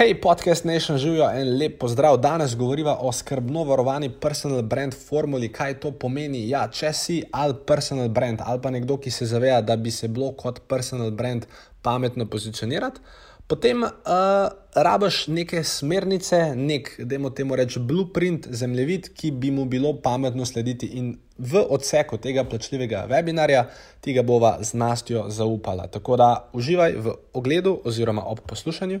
Hej, podcast Nation živijo en lep pozdrav. Danes govoriva o skrbno varovani personal brand formuli, kaj to pomeni. Ja, če si ali personal brand ali pa nekdo, ki se zaveda, da bi se bilo kot personal brand pametno pozicionirati, potem uh, rabiš neke smernice, nek, dajmo temu reči, blueprint, zemljevid, ki bi mu bilo pametno slediti. In v odseku tega plačljivega webinarja ti ga bova z nastjo zaupala. Tako da uživaj v ogledu oziroma ob poslušanju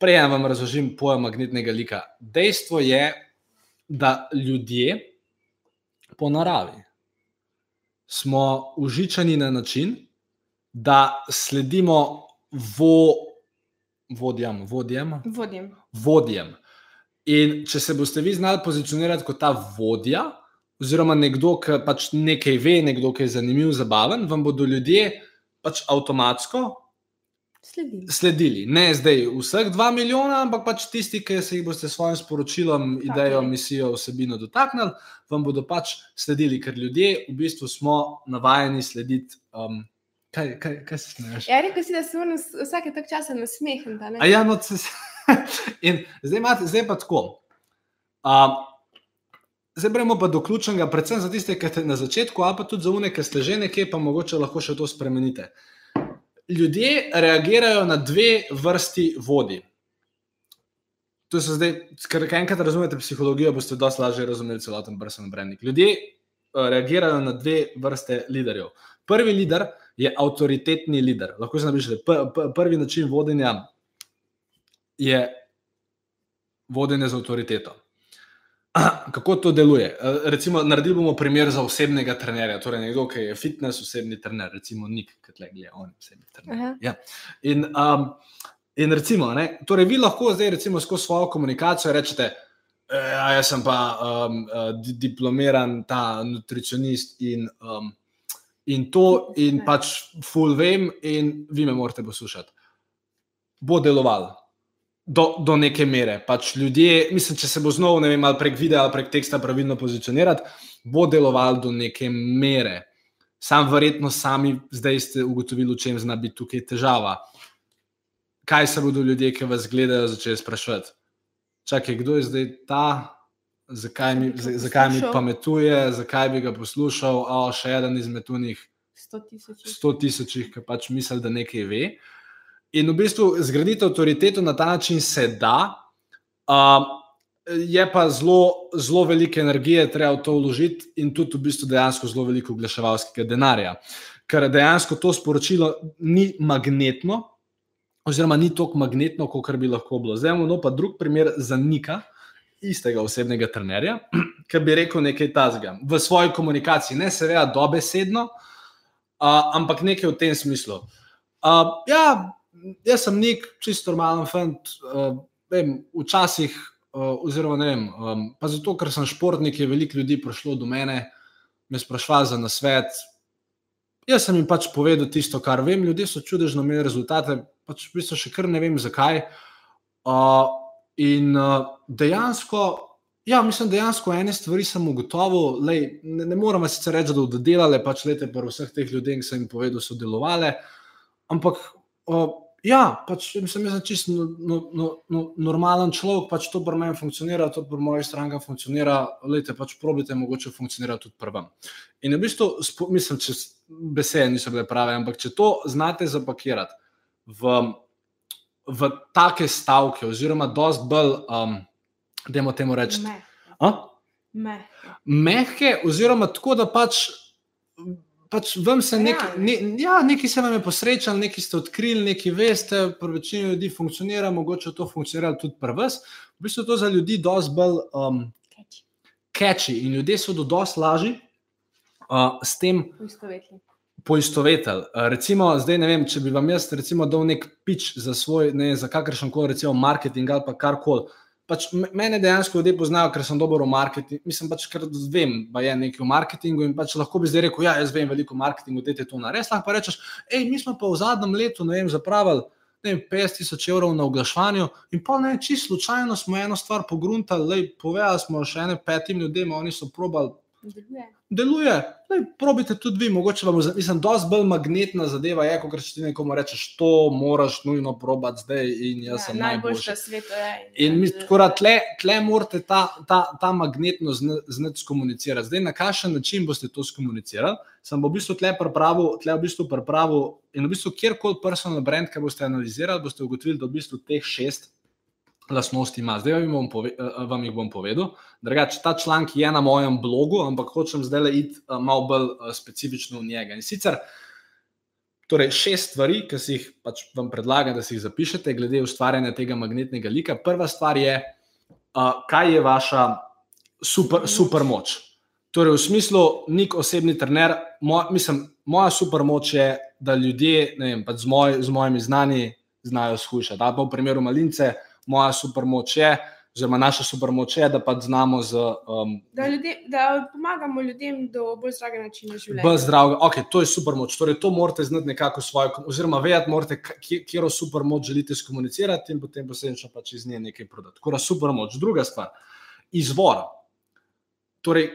Prej vam razložim pojem magnetnega lika. Dejstvo je, da ljudje po naravi smo užičani na način, da sledimo vo, vodjam, vodjem, Vodim. vodjem. In če se boste vi znali pozicionirati kot ta vodja, oziroma nekdo, ki pač nekaj ve, nekdo, ki je zanimiv, zabaven, vam bodo ljudje pač avtomatsko Sledim. sledili. Ne zdaj vseh dva milijona, ampak pač tisti, ki se jih boste s svojim sporočilom, idejo, je. misijo, vsebino dotaknili, vam bodo pač sledili, ker ljudje v bistvu smo navajeni slediti. Um, kaj, kaj, kaj se smeješ? Ja, rekel si, da se moram vs- vsake tak časa nasmehniti. a ne? A ja, no, se, in zdaj, imate, zdaj pa tako. Um, zdaj gremo pa do ključnega, predvsem za tiste, ki ste na začetku, ali pa tudi za une, ki ste že nekje, pa mogoče lahko še to spremenite. Ljudje reagirajo na dve vrsti vodi. To so zdaj, ker enkrat razumete psihologijo, boste dosti lažje razumeli celoten personal branding. Ljudje eh, reagirajo na dve vrste liderjev. Prvi lider je avtoritetni lider. Lahko se napišete, prvi način vodenja je vodenje z avtoriteto. Kako to deluje? Eh, Recimo, naredili bomo primer za osebnega trenerja, torej nekdo, ki je fitness osebni trener, recimo Nik, ki tle gleda, on je osebni trener. Aha. Ja. In, um, in recimo, ne, torej vi lahko zdaj recimo skozi svojo komunikacijo rečete, "E, ja, jaz sem pa um, di- diplomiran ta nutricionist in, um, in to, in pač full vem, in vi me morate poslušati. Bo deloval. Do, do neke mere. Pač ljudje, mislim, če se bo znovu, ne vem, ali prek videa ali prek teksta pravilno pozicionirati, bo deloval do neke mere. Sam verjetno sami zdaj ste ugotovili, v čem zna biti tukaj težava. Kaj se bodo ljudje, ki vas gledajo, začeli sprašovati? Čakaj, kdo je zdaj ta, zakaj mi, zakaj mi pametuje, zakaj bi ga poslušal, o, še eden izmed unih 100 tisoč. 100 tisočih, ki pač misli, da nekaj ve. In v bistvu zgraditi avtoriteto na ta način se da, uh, je pa zelo, zelo veliko energije, treba v to vložiti, in tudi v bistvu dejansko zelo veliko oglaševalskega denarja. Ker dejansko to sporočilo ni magnetno, oziroma ni tako magnetno, kot bi lahko bilo. Zdaj imamo no pa drug primer za Nika, istega osebnega trenerja, ki bi rekel nekaj tazga v svoji komunikaciji, ne seveda dobesedno, uh, ampak nekaj v tem smislu. Uh, ja, jaz sem nek čisto normalen fant, uh, vem, včasih, uh, oziroma ne vem, um, pa zato, ker sem športnik, je veliko ljudi prišlo do mene, me sprašvali za nasvet. Jaz sem jim pač povedal tisto, kar vem, ljudje so čudežno imeli rezultate, pač v bistvu še kar ne vem zakaj. Uh, in uh, dejansko, ja, mislim, dejansko ene stvari sem ugotovil, lej, ne, ne moramo sicer reči, da bodo delale, pač lete pa vseh teh ljudeh, ki sem jim povedal, so delovale, ampak ja, pač mislim, jaz sem čisto no, no, no, no, normalen človek, pač to pri meni funkcionira, to pri moji stranki funkcionira, lete, pač probite, mogoče funkcionira tudi pri vam. In v bistvu, spo- mislim, če besede niso bile prave, ampak če to znate zapakirati v, v take stavke, oziroma dosti bolj, um, da temu reči, Me. a? Me. mehke, oziroma tako, da pač, pač vam se nek, Realne. ne, ja, nekaj se vam je posrečalo, nekaj ste odkrili, nekaj veste, pri večini ljudi funkcionira, mogoče to funkcionira tudi pri vas. V bistvu to za ljudi dosti bolj um, Catchy. in ljudje so do dosti lažji uh, s tem Poistovetni. poistovetili. Uh, recimo, zdaj ne vem, če bi vam jaz recimo dal nek pič za svoj, ne za kakršen koli, recimo marketing ali pa karkoli. Pač me- mene dejansko ljudje poznajo, ker sem dober v marketingu. Mislim, pač, ker vem, da je nekaj v marketingu in pač lahko bi zdaj rekel, ja, jaz vem veliko o marketingu, dajte to na res. Lahko pa rečeš, hej, mi smo pa v zadnjem letu, ne vem, zapravili ne vem, 50 tisoč evrov na oglaševanju in pa ne, čisto slučajno smo eno stvar pogruntali, lej, povedali smo še ene petim ljudem, oni so probali Deluje. deluje. Lej, probite tudi vi, mogoče vam, za- mislim, dosti bolj magnetna zadeva je, kot če ti nekomu rečeš, to moraš nujno probati zdaj in jaz Ja, sem najboljši na svetu je. In mi, tako da tle, tle morate ta, ta, ta magnetnost zna- znati skomunicirati. Zdaj, na kakšen način boste to skomunicirali, sem v bistvu tle pripravil, tle v bistvu pripravil in v bistvu kjerkoli personal brand, ki boste analizirali, boste ugotovili, da v bistvu teh šest lastnosti ima. Zdaj vam, pove, eh, vam jih bom povedal. Drugač, ta članek je na mojem blogu, ampak hočem zdaj le iti eh, malo bolj eh, specifično v njega. In sicer Torej, šest stvari, ki si jih pač vam predlagam, da si jih zapišete, glede ustvarjanja tega magnetnega lika. Prva stvar je, kaj je vaša super, super moč. Torej, v smislu, nek osebni trener, moj, mislim, moja super moč je, da ljudje ne vem, pač z, moj, z mojimi znani znajo shujšati. Ali pa v primeru malince, moja super moč je, oziroma naša super moč je, da pač znamo z um, Da, ljudje, da pomagamo ljudem do bolj zdravega načina življenja. Bolj zdravega. Okay, to je super moč. Torej, to morate znati nekako svojo, oziroma vedeti, morate, kje super moč želite skomunicirati in potem posledično pač iz nje nekaj prodati. Tako da super moč. Druga stvar, izvor. Torej,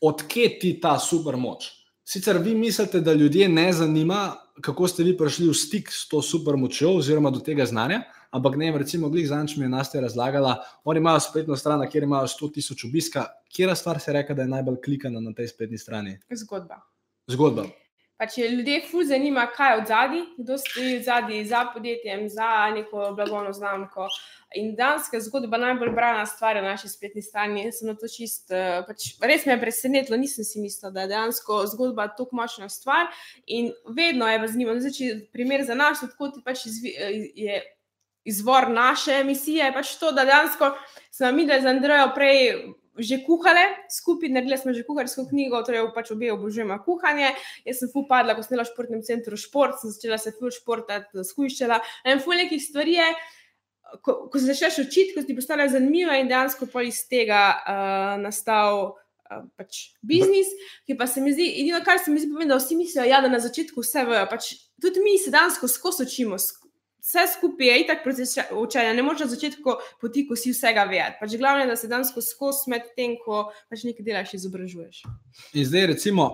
odkje ti ta super moč? Sicer vi mislite, da ljudje ne zanima, kako ste vi prišli v stik s to super močjo oziroma do tega znanja, ampak ne, vem, recimo, glih zanč mi je Nastja razlagala, oni imajo spletno stran, kjer imajo 100 tisoč obiska. Kjera stvar se reka, da je najbolj klikana na tej spletni strani? Zgodba. Zgodba. Pač je ljudje ful zanima, kaj je od zadaj, kdo stoji od zadaj za podjetjem, za neko blagovno znamko. In danska zgodba je najbolj brana stvar na naši spletni strani. Jaz sem na to čist, uh, pač res me je presenetilo, nisem si mislila, da je dejansko zgodba tako močna stvar. In vedno je zanimivo. Zdaj, če primer za nas, odkot pač izvi, je izvor naše emisije, je pač to, da dejansko smo mi, z Andrejo prej že kuhale, skupaj naredili smo že kuharsko knjigo, torej pač obe obožujemo kuhanje. Jaz sem fu padla, ko sem bila v športnem centru šport, sem začela se ful športati, skuščala. En ful nekih stvari je, ko, ko se začneš učiti, ko ti postane zanimivo in dejansko pa iz tega uh, nastal. Uh, pač biznis, ki pa se mi zdi, edino kar se mi zdi, pomeni, da vsi mislijo, ja, da na začetku vse vejo. Pač tudi mi se danes skozi učimo, vse skupaj je itak proces učenja. Ne moreš na začetku poti, ko si vsega vedeti. Pač glavno je, da se danes skozi med tem, ko pač nekaj delaš, izobražuješ. In zdaj, recimo,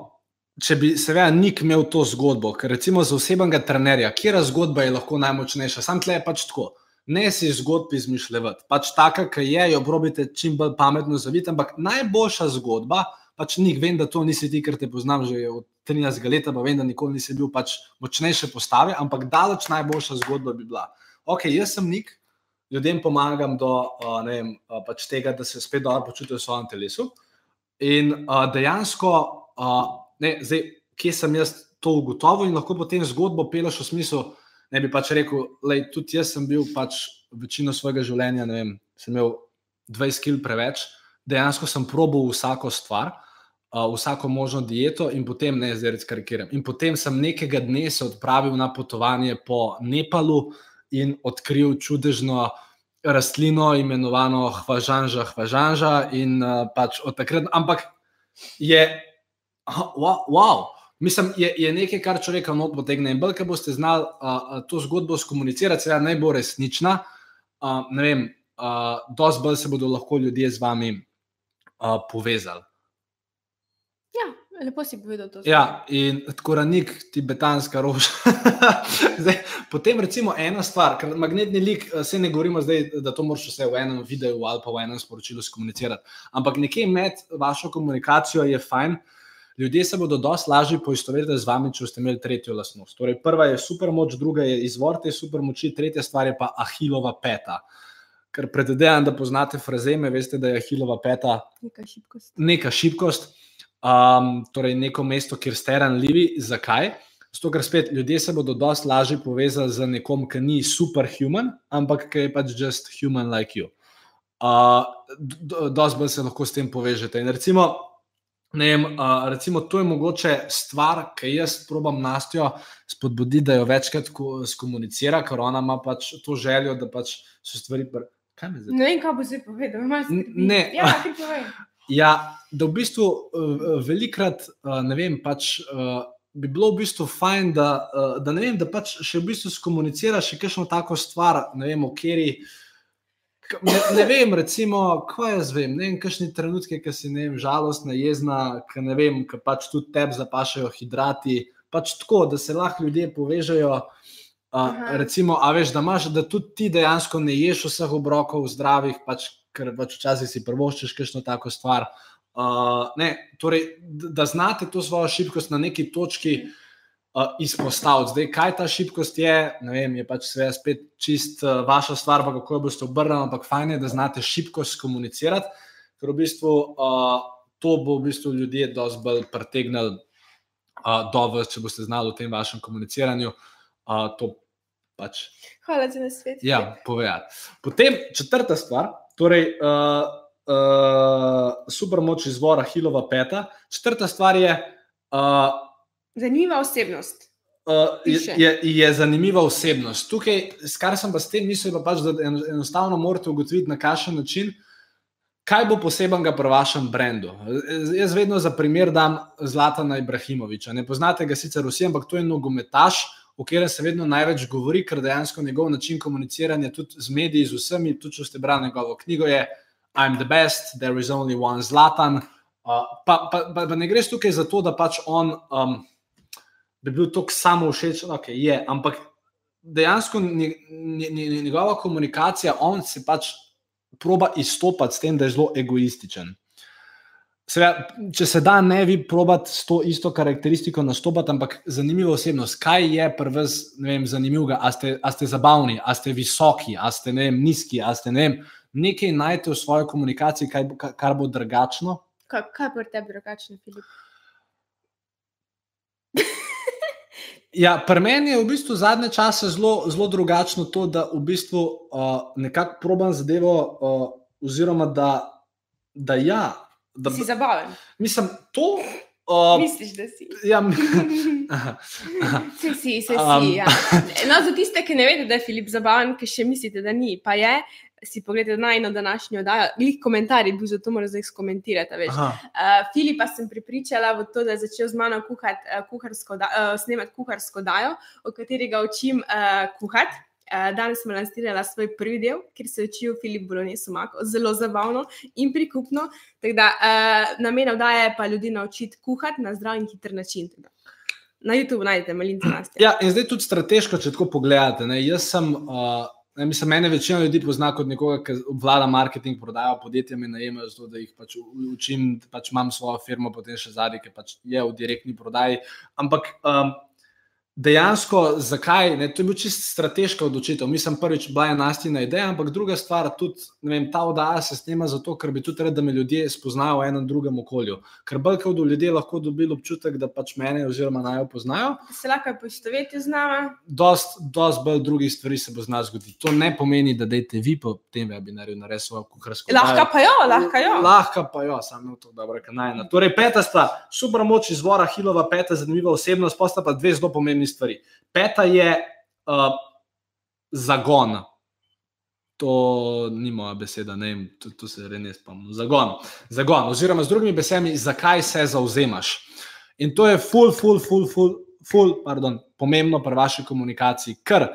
če bi seveda nik imel to zgodbo, ker recimo za osebnega trenerja, kje zgodba je lahko najmočnejša, sam tle je pač tako. Ne si zgodb izmišljati, pač taka, ki je, jo probite čim bolj pametno zaviti, ampak najboljša zgodba, pač nik, vem, da to nisi ti, ker te poznam že od 13 let, pa vem, da nikoli nisi bil pač močnejše postave, ampak daleč najboljša zgodba bi bila. Ok, jaz sem nik, ljudem pomagam do uh, vem, uh, pač tega, da se spet dobro počutijo v svojem telesu. In uh, dejansko, uh, ne, zdaj, kje sem jaz to ugotovil, in lahko potem zgodbo peleš v smislu, ne bi pač rekel, da tudi jaz sem bil pač večino svojega življenja, ne vem, sem imel 20 kg preveč, dejansko sem probal vsako stvar. Uh, vsako možno dieto, in potem ne, zdaj res karikiram. In potem sem nekega dne se odpravil na potovanje po Nepalu in odkril čudežno rastlino, imenovano Hvažanža, Hvažanža. In uh, pač od takrat, ampak je, wow, wow. mislim, je, je nekaj, kar človeka not potegne. In bolj, ker boste znali uh, to zgodbo skomunicirati, seveda naj bo resnična. Uh, ne vem, uh, dosti bolj se bodo lahko ljudje z vami uh, povezali. Ja, lepo si povedal to. Ja, in tako ranik, tibetanska roža. zdaj, potem, recimo, ena stvar, ker magnetni lik, se ne govorimo zdaj, da to moraš vse v enem videu ali pa v enem sporočilu skomunicirati. Ampak nekje med vašo komunikacijo je fajn. Ljudje se bodo dosti lažje poistovetili z vami, če boste imeli tretjo lastnost. Torej, prva je super moč, druga je izvor te super moči, tretja stvar je pa ahilova peta. Ker predvidevam, da poznate frazeme, veste, da je ahilova peta neka šibkost. Neka šibkost um, torej neko mesto, kjer ste ranljivi. Zakaj? Zato, ker spet ljudje se bodo dosti lažje povezali z nekom, ki ni superhuman, ampak ki je pač just human like you. Uh, dosti bolj se lahko s tem povežete. In recimo, vem, uh, recimo, to je mogoče stvar, ki jaz probam nastjo spodbuditi, da jo večkrat skomunicira, ker ona ima pač to željo, da pač so stvari. Pr... Ne vem, kaj bo zdaj povedal. Ne, ja, ja, da v bistvu uh, velikrat, uh, ne vem, pač. Bi bilo v bistvu fajn, da, da ne vem, da pač še v bistvu skomunicira še kakšno tako stvar, ne vem, kateri uh, Ne, ne vem, recimo, kaj jaz vem. Ne vem, kakšni trenutki, ki si vem, žalostna, jezna, ki ne vem, ki pač tudi tebi zapašajo hidrati. Pač tako, da se lahko ljudje povežejo. Uh, recimo, a veš, da imaš, da tudi ti dejansko ne ješ vseh obrokov zdravih, pač, ker pač včasih si prvoščeš kakšno tako stvar. Uh, ne, torej, da znate to svojo šibkost na neki točki. Uh, izpostaviti. Zdaj, kaj ta šibkost je, ne vem, je pač sve spet čist uh, vaša stvar, pa kako jo boste obrnili, ampak fajn je, da znate šibkost komunicirati, ker v bistvu uh, to bo v bistvu ljudje dosti bolj pritegnili uh, do vas, če boste znali v tem vašem komuniciranju. Uh, pač, Hvala za nasvet. Ja, povedati. Potem četrta stvar, torej. Uh, Uh, super moč izvora, Hilova peta. Četrta stvar je, uh, Zanimiva osebnost. Uh, je, je, je zanimiva osebnost. Tukaj, kar sem pa s tem mislil, pa pač, da enostavno morate ugotoviti, na kakšen način, kaj bo posebenega pri vašem brendu. Jaz vedno za primer dam Zlatana Ibrahimoviča. Ne poznate ga sicer vsi, ampak to je nogometaš, o katerem se vedno največ govori, ker dejansko njegov način komuniciranja tudi z mediji, z vsemi, tudi če ste brali njegovo knjigo, je I'm the best, there is only one Zlatan. Uh, pa, pa, pa, pa ne gre tukaj za to, da pač on. Um, bi bil tako samo všeč, da okay, je. Ampak dejansko njegova komunikacija, on se pač proba izstopati s tem, da je zelo egoističen. Seveda, če se da, ne bi probati s to isto karakteristiko nastopati, ampak zanimivo osebnost. Kaj je pri vas zanimivo? A, a ste zabavni, a ste visoki, a ste vem, nizki, a ste ne vem, nekaj najdete v svoji komunikaciji, kaj, kar bo drugačno. Kaj, kaj bo tebi drugačno, Filip? Ja, pri meni je v bistvu zadnje čase zelo, zelo drugačno to, da v bistvu uh, nekako probam zadevo, uh, oziroma da, da ja. Da si zabaven. Mislim, to. Uh, Misliš, da si? Ja, se si, se si. Um, ja. no, za tiste, ki ne vedo, da je Filip zabaven, ki še mislite, da ni, pa je, si pogledaj na eno današnjo oddajo, veliko komentarjev je bilo, zato moram zdaj skomentirati. Uh, Filipa sem pripričala v to, da je začel z mano kuhat, uh, kuharsko da, uh, snemati kuharsko dajo, o kateri ga učim uh, kuhati. Uh, danes smo lansirali svoj prvi del, kjer se učijo Filip Bolognese Mako, zelo zabavno in prikupno. Da, uh, namen oddaje je pa ljudi naučiti kuhati na zdrav in hiter način. Teda. Na YouTubu najdete malince nas. Ja, in zdaj tudi strateško, če tako pogledate. Ne, jaz sem uh, Ne, mislim, mene večina ljudi pozna kot nekoga, ki vlada marketing, prodaja podjetja, me najemajo zato, da jih pač učim, pač imam svojo firmo, potem še zadnji, ki pač je v direktni prodaji. Ampak um, dejansko, zakaj? Ne, to je bil čist strateška odločitev. Mislim, prvič bila je nastina ideja, ampak druga stvar, tudi vem, ta oddaja se snema zato, ker bi tudi rad, da me ljudje spoznajo v enem drugem okolju. Ker bolj kot ljudje lahko dobili občutek, da pač mene oziroma naj jo poznajo. Se lahko poistovetijo z nami. Dost, dost bolj drugih stvari se bo z nas zgoditi. To ne pomeni, da dajte vi po tem webinarju narediti svojo kuharsko. Lahko pa jo, lahko jo. Lahko pa jo, samo to dobro, kaj naj. Torej, peta stvar, super moč izvora Hilova, peta zanimiva osebnost, posta pa dve zelo pomembni stvari. Peta je uh, zagon. To ni moja beseda, ne vem, to, to se res spomnim. Zagon. zagon. Oziroma, z drugimi besedami, zakaj se zauzemaš. In to je ful, ful, ful, ful, ful pardon, pomembno pri vaši komunikaciji. Ker,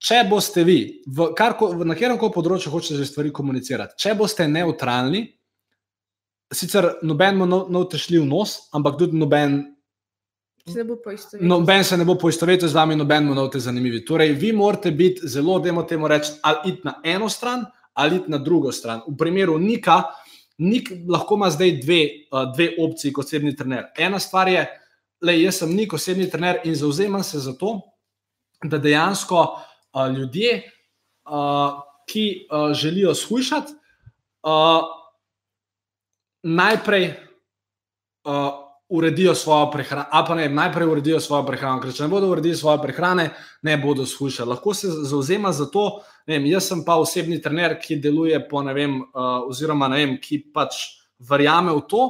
če boste vi, v, kar, na katerem koli področju hočete stvari komunicirati, če boste neutralni, sicer noben mu notešljiv nos, ampak tudi noben Noben se ne bo poistovetil z vami, noben mu note zanimivi. Torej, vi morate biti zelo, da imamo temu reči, ali iti na eno stran ali iti na drugo stran. V primeru Nika, Nik lahko ima zdaj dve, dve opcije kot osebni trener. Ena stvar je, da jaz sem Nik, osebni trener in zauzemam se za to, da dejansko ljudje, ki želijo slišati, najprej uredijo svojo prehrano, ali pa ne, najprej uredijo svojo prehrano, ker če ne bodo uredili svoje prehrane, ne bodo skušali. Lahko se zauzema za to. Vem, jaz sem pa osebni trener, ki deluje po ne vem, uh, oziroma ne vem, ki pač verjame v to,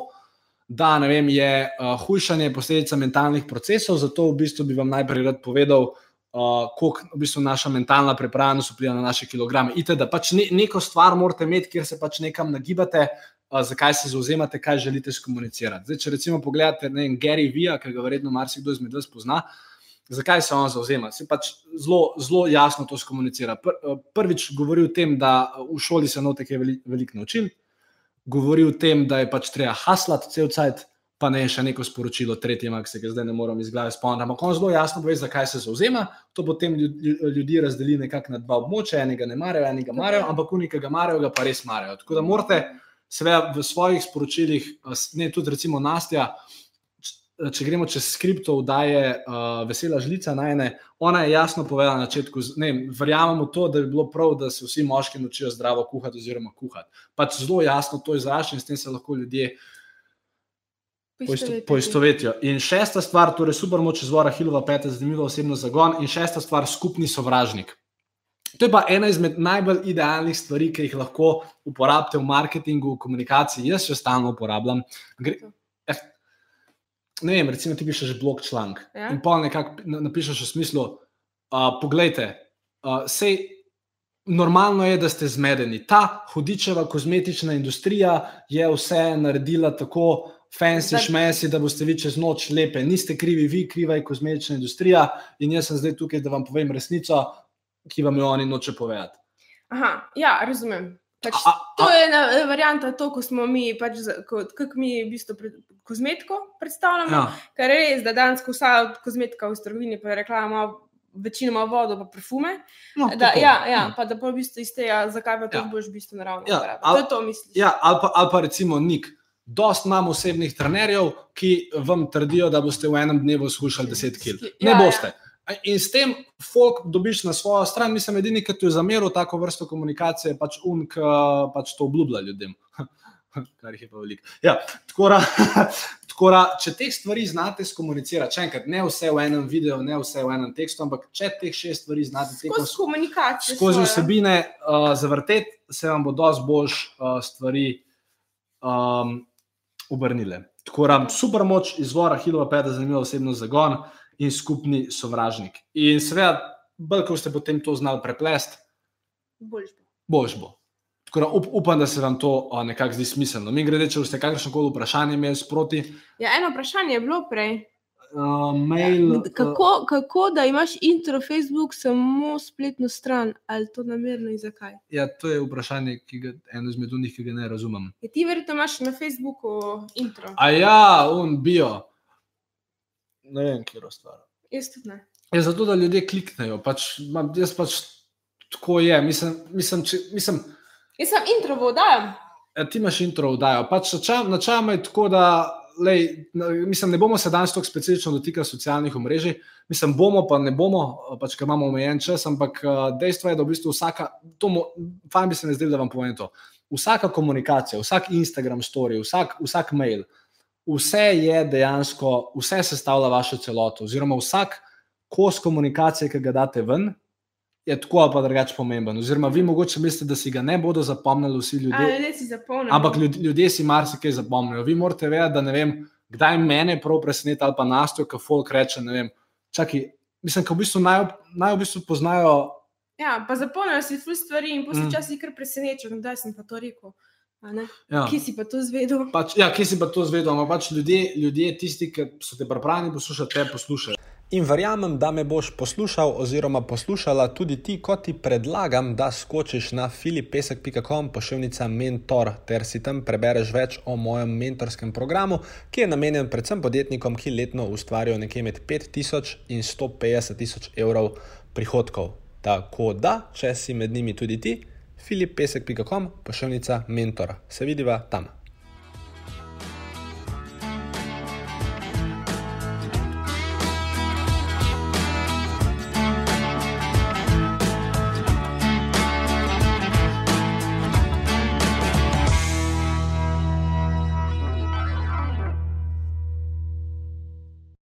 da vem, je uh, hujšanje posledica mentalnih procesov, zato v bistvu bi vam najprej rad povedal, uh, koliko v bistvu naša mentalna pripravljenost vpliva na naše kilograme. Ite, da pač ne, neko stvar morate imeti, kjer se pač nekam nagibate, zakaj se zauzemate, kaj želite skomunicirati. Zdaj, če recimo pogledate ne, Gary Vija, ki ga verjetno marsikdo izmed vas pozna. Zakaj se on zauzema? Se pač zelo, zelo jasno to skomunicira. Pr, prvič govori o tem, da v šoli se notek je veliko velik naučil, govori o tem, da je pač treba haslati cel cajt, pa ne še neko sporočilo tretjemu, ki se ga zdaj ne moram iz glave spomniti. Ampak on zelo jasno pove, zakaj se zauzema. To potem ljudi razdeli nekako na dva območja, enega ne marajo, enega marajo, ampak unika ga marajo, ga pa res marajo. Tako da morate seveda v svojih sporočilih, ne tudi recimo Nastja, če gremo čez skriptov, da je uh, vesela žlica na ene, ona je jasno povedala na začetku, ne, verjamemo to, da bi bilo prav, da se vsi moški naučijo zdravo kuhati oziroma kuhati. Pač zelo jasno to izraža in s tem se lahko ljudje poistovetijo. In šesta stvar, torej super moč izvora Hilova, peta zanimiva osebno zagon in šesta stvar, skupni sovražnik. To je pa ena izmed najbolj idealnih stvari, ki jih lahko uporabite v marketingu, v komunikaciji. Jaz jo stalno uporabljam. Gre, ne vem, recimo ti pišeš blog članek ja. in pa nekako napišeš v smislu, uh, poglejte, uh, sej normalno je, da ste zmedeni. Ta hudičeva kozmetična industrija je vse naredila tako fancy šmesi, da boste vi čez noč lepe. Niste krivi vi, kriva je kozmetična industrija in jaz sem zdaj tukaj, da vam povem resnico, ki vam jo oni noče povedati. Aha, ja, razumem. Pač a, a, to je ena eh, varianta, to, ko smo mi, pač, kako mi v bistvu pred, kozmetiko predstavljamo. Ja. Ker je res, da danes vsa kozmetika v trgovini pa reklama. Večinoma vodo, pa perfume. No, da, ja, ja, ja. Pa da pa v bistvu iz tega, zakaj pa to ja. boš v bistvu naravno. Ja, al, to misliš. Ja, ali pa, al pa recimo nik. Dost imamo osebnih trenerjev, ki vam trdijo, da boste v enem dnevu skušali 10 kg. Ne ja, boste. Ja. In s tem folk dobiš na svojo stran, mislim, edini, ki ti je zameril tako vrsto komunikacije, pač un, ki pač to obljublja ljudem. Kar jih je pa veliko. Ja, tako da, če te stvari znate skomunicirati, če enkrat ne vse v enem videu, ne vse v enem tekstu, ampak če teh šest stvari znate skozi komunikacijo, skozi vsebine uh, zavrteti, se vam bo dosti boljš uh, stvari um, obrnile. Tako da, super moč izvora Hilova, peta, zanimivo osebno zagon in skupni sovražnik. In seveda, bolj ko ste potem to znali preplesti, boljš bo. Boljš bo. Tako da up, upam, da se vam to nekako zdi smiselno. Mi grede, če ste kakršno koli vprašanje imeli sproti. Ja, eno vprašanje je bilo prej. Uh, mail, ja, kako, kako da imaš intro Facebook samo spletno stran, ali to namerno in zakaj? Ja, to je vprašanje, ki ga eno izmed njih, ki ga ne razumem. Je ti verjetno imaš na Facebooku intro? A ja, on bio ne vem, kje je stvar. Jaz tudi ne. Je zato, da ljudje kliknejo. Pač, jaz pač tako je. Mislim, mislim, če, mislim, jaz sem intro vodajal. Ja, ti imaš intro vodajal. Pač Načeloma je tako, da lej, mislim, ne bomo se danes tako specifično dotikali socialnih omrežij. Mislim, bomo, pa ne bomo, pač, ker imamo omejen čas, ampak dejstvo je, da v bistvu vsaka, to, fajn bi se ne zdelo, da vam povem to. Vsaka komunikacija, vsak Instagram story, vsak, vsak mail, vse je dejansko, vse sestavlja vašo celoto, oziroma vsak kos komunikacije, ki ga date ven. Je tako ali pa drugače pomemben. Oziroma, vi mogoče mislite, da si ga ne bodo zapomnili vsi ljudje. Ali ljudje si zapomnijo? Ampak ljudje, ljudje si marsikaj zapomnijo. Vi morate vedeti, da ne vem, kdaj mene prav preseneti ali pa nastojo, ko folk reče. Ne vem, čakaj, mislim, da v bistvu naj, naj v bistvu poznajo. Ja, pa zapomnijo si vse stvari in počasi mm. kar presenečajo, kdaj sem pa to rekel. Ja. Kje si pa to zvedel? Pač, ja, kje si pa to zvedel? Ampak pač ljudje, ljudje, tisti, ki so te pripravljeni poslušati, te poslušajo. In verjamem, da me boš poslušal oziroma poslušala tudi ti, kot ti predlagam, da skočiš na filipesek.com pošiljka mentor ter si tam prebereš več o mojem mentorskem programu, ki je namenjen predvsem podjetnikom, ki letno ustvarijo nekje med 5000 in 150 tisoč evrov prihodkov. Tako da, če si med njimi tudi ti, filipesek.com, pošiljka mentor. Se vidiva tam.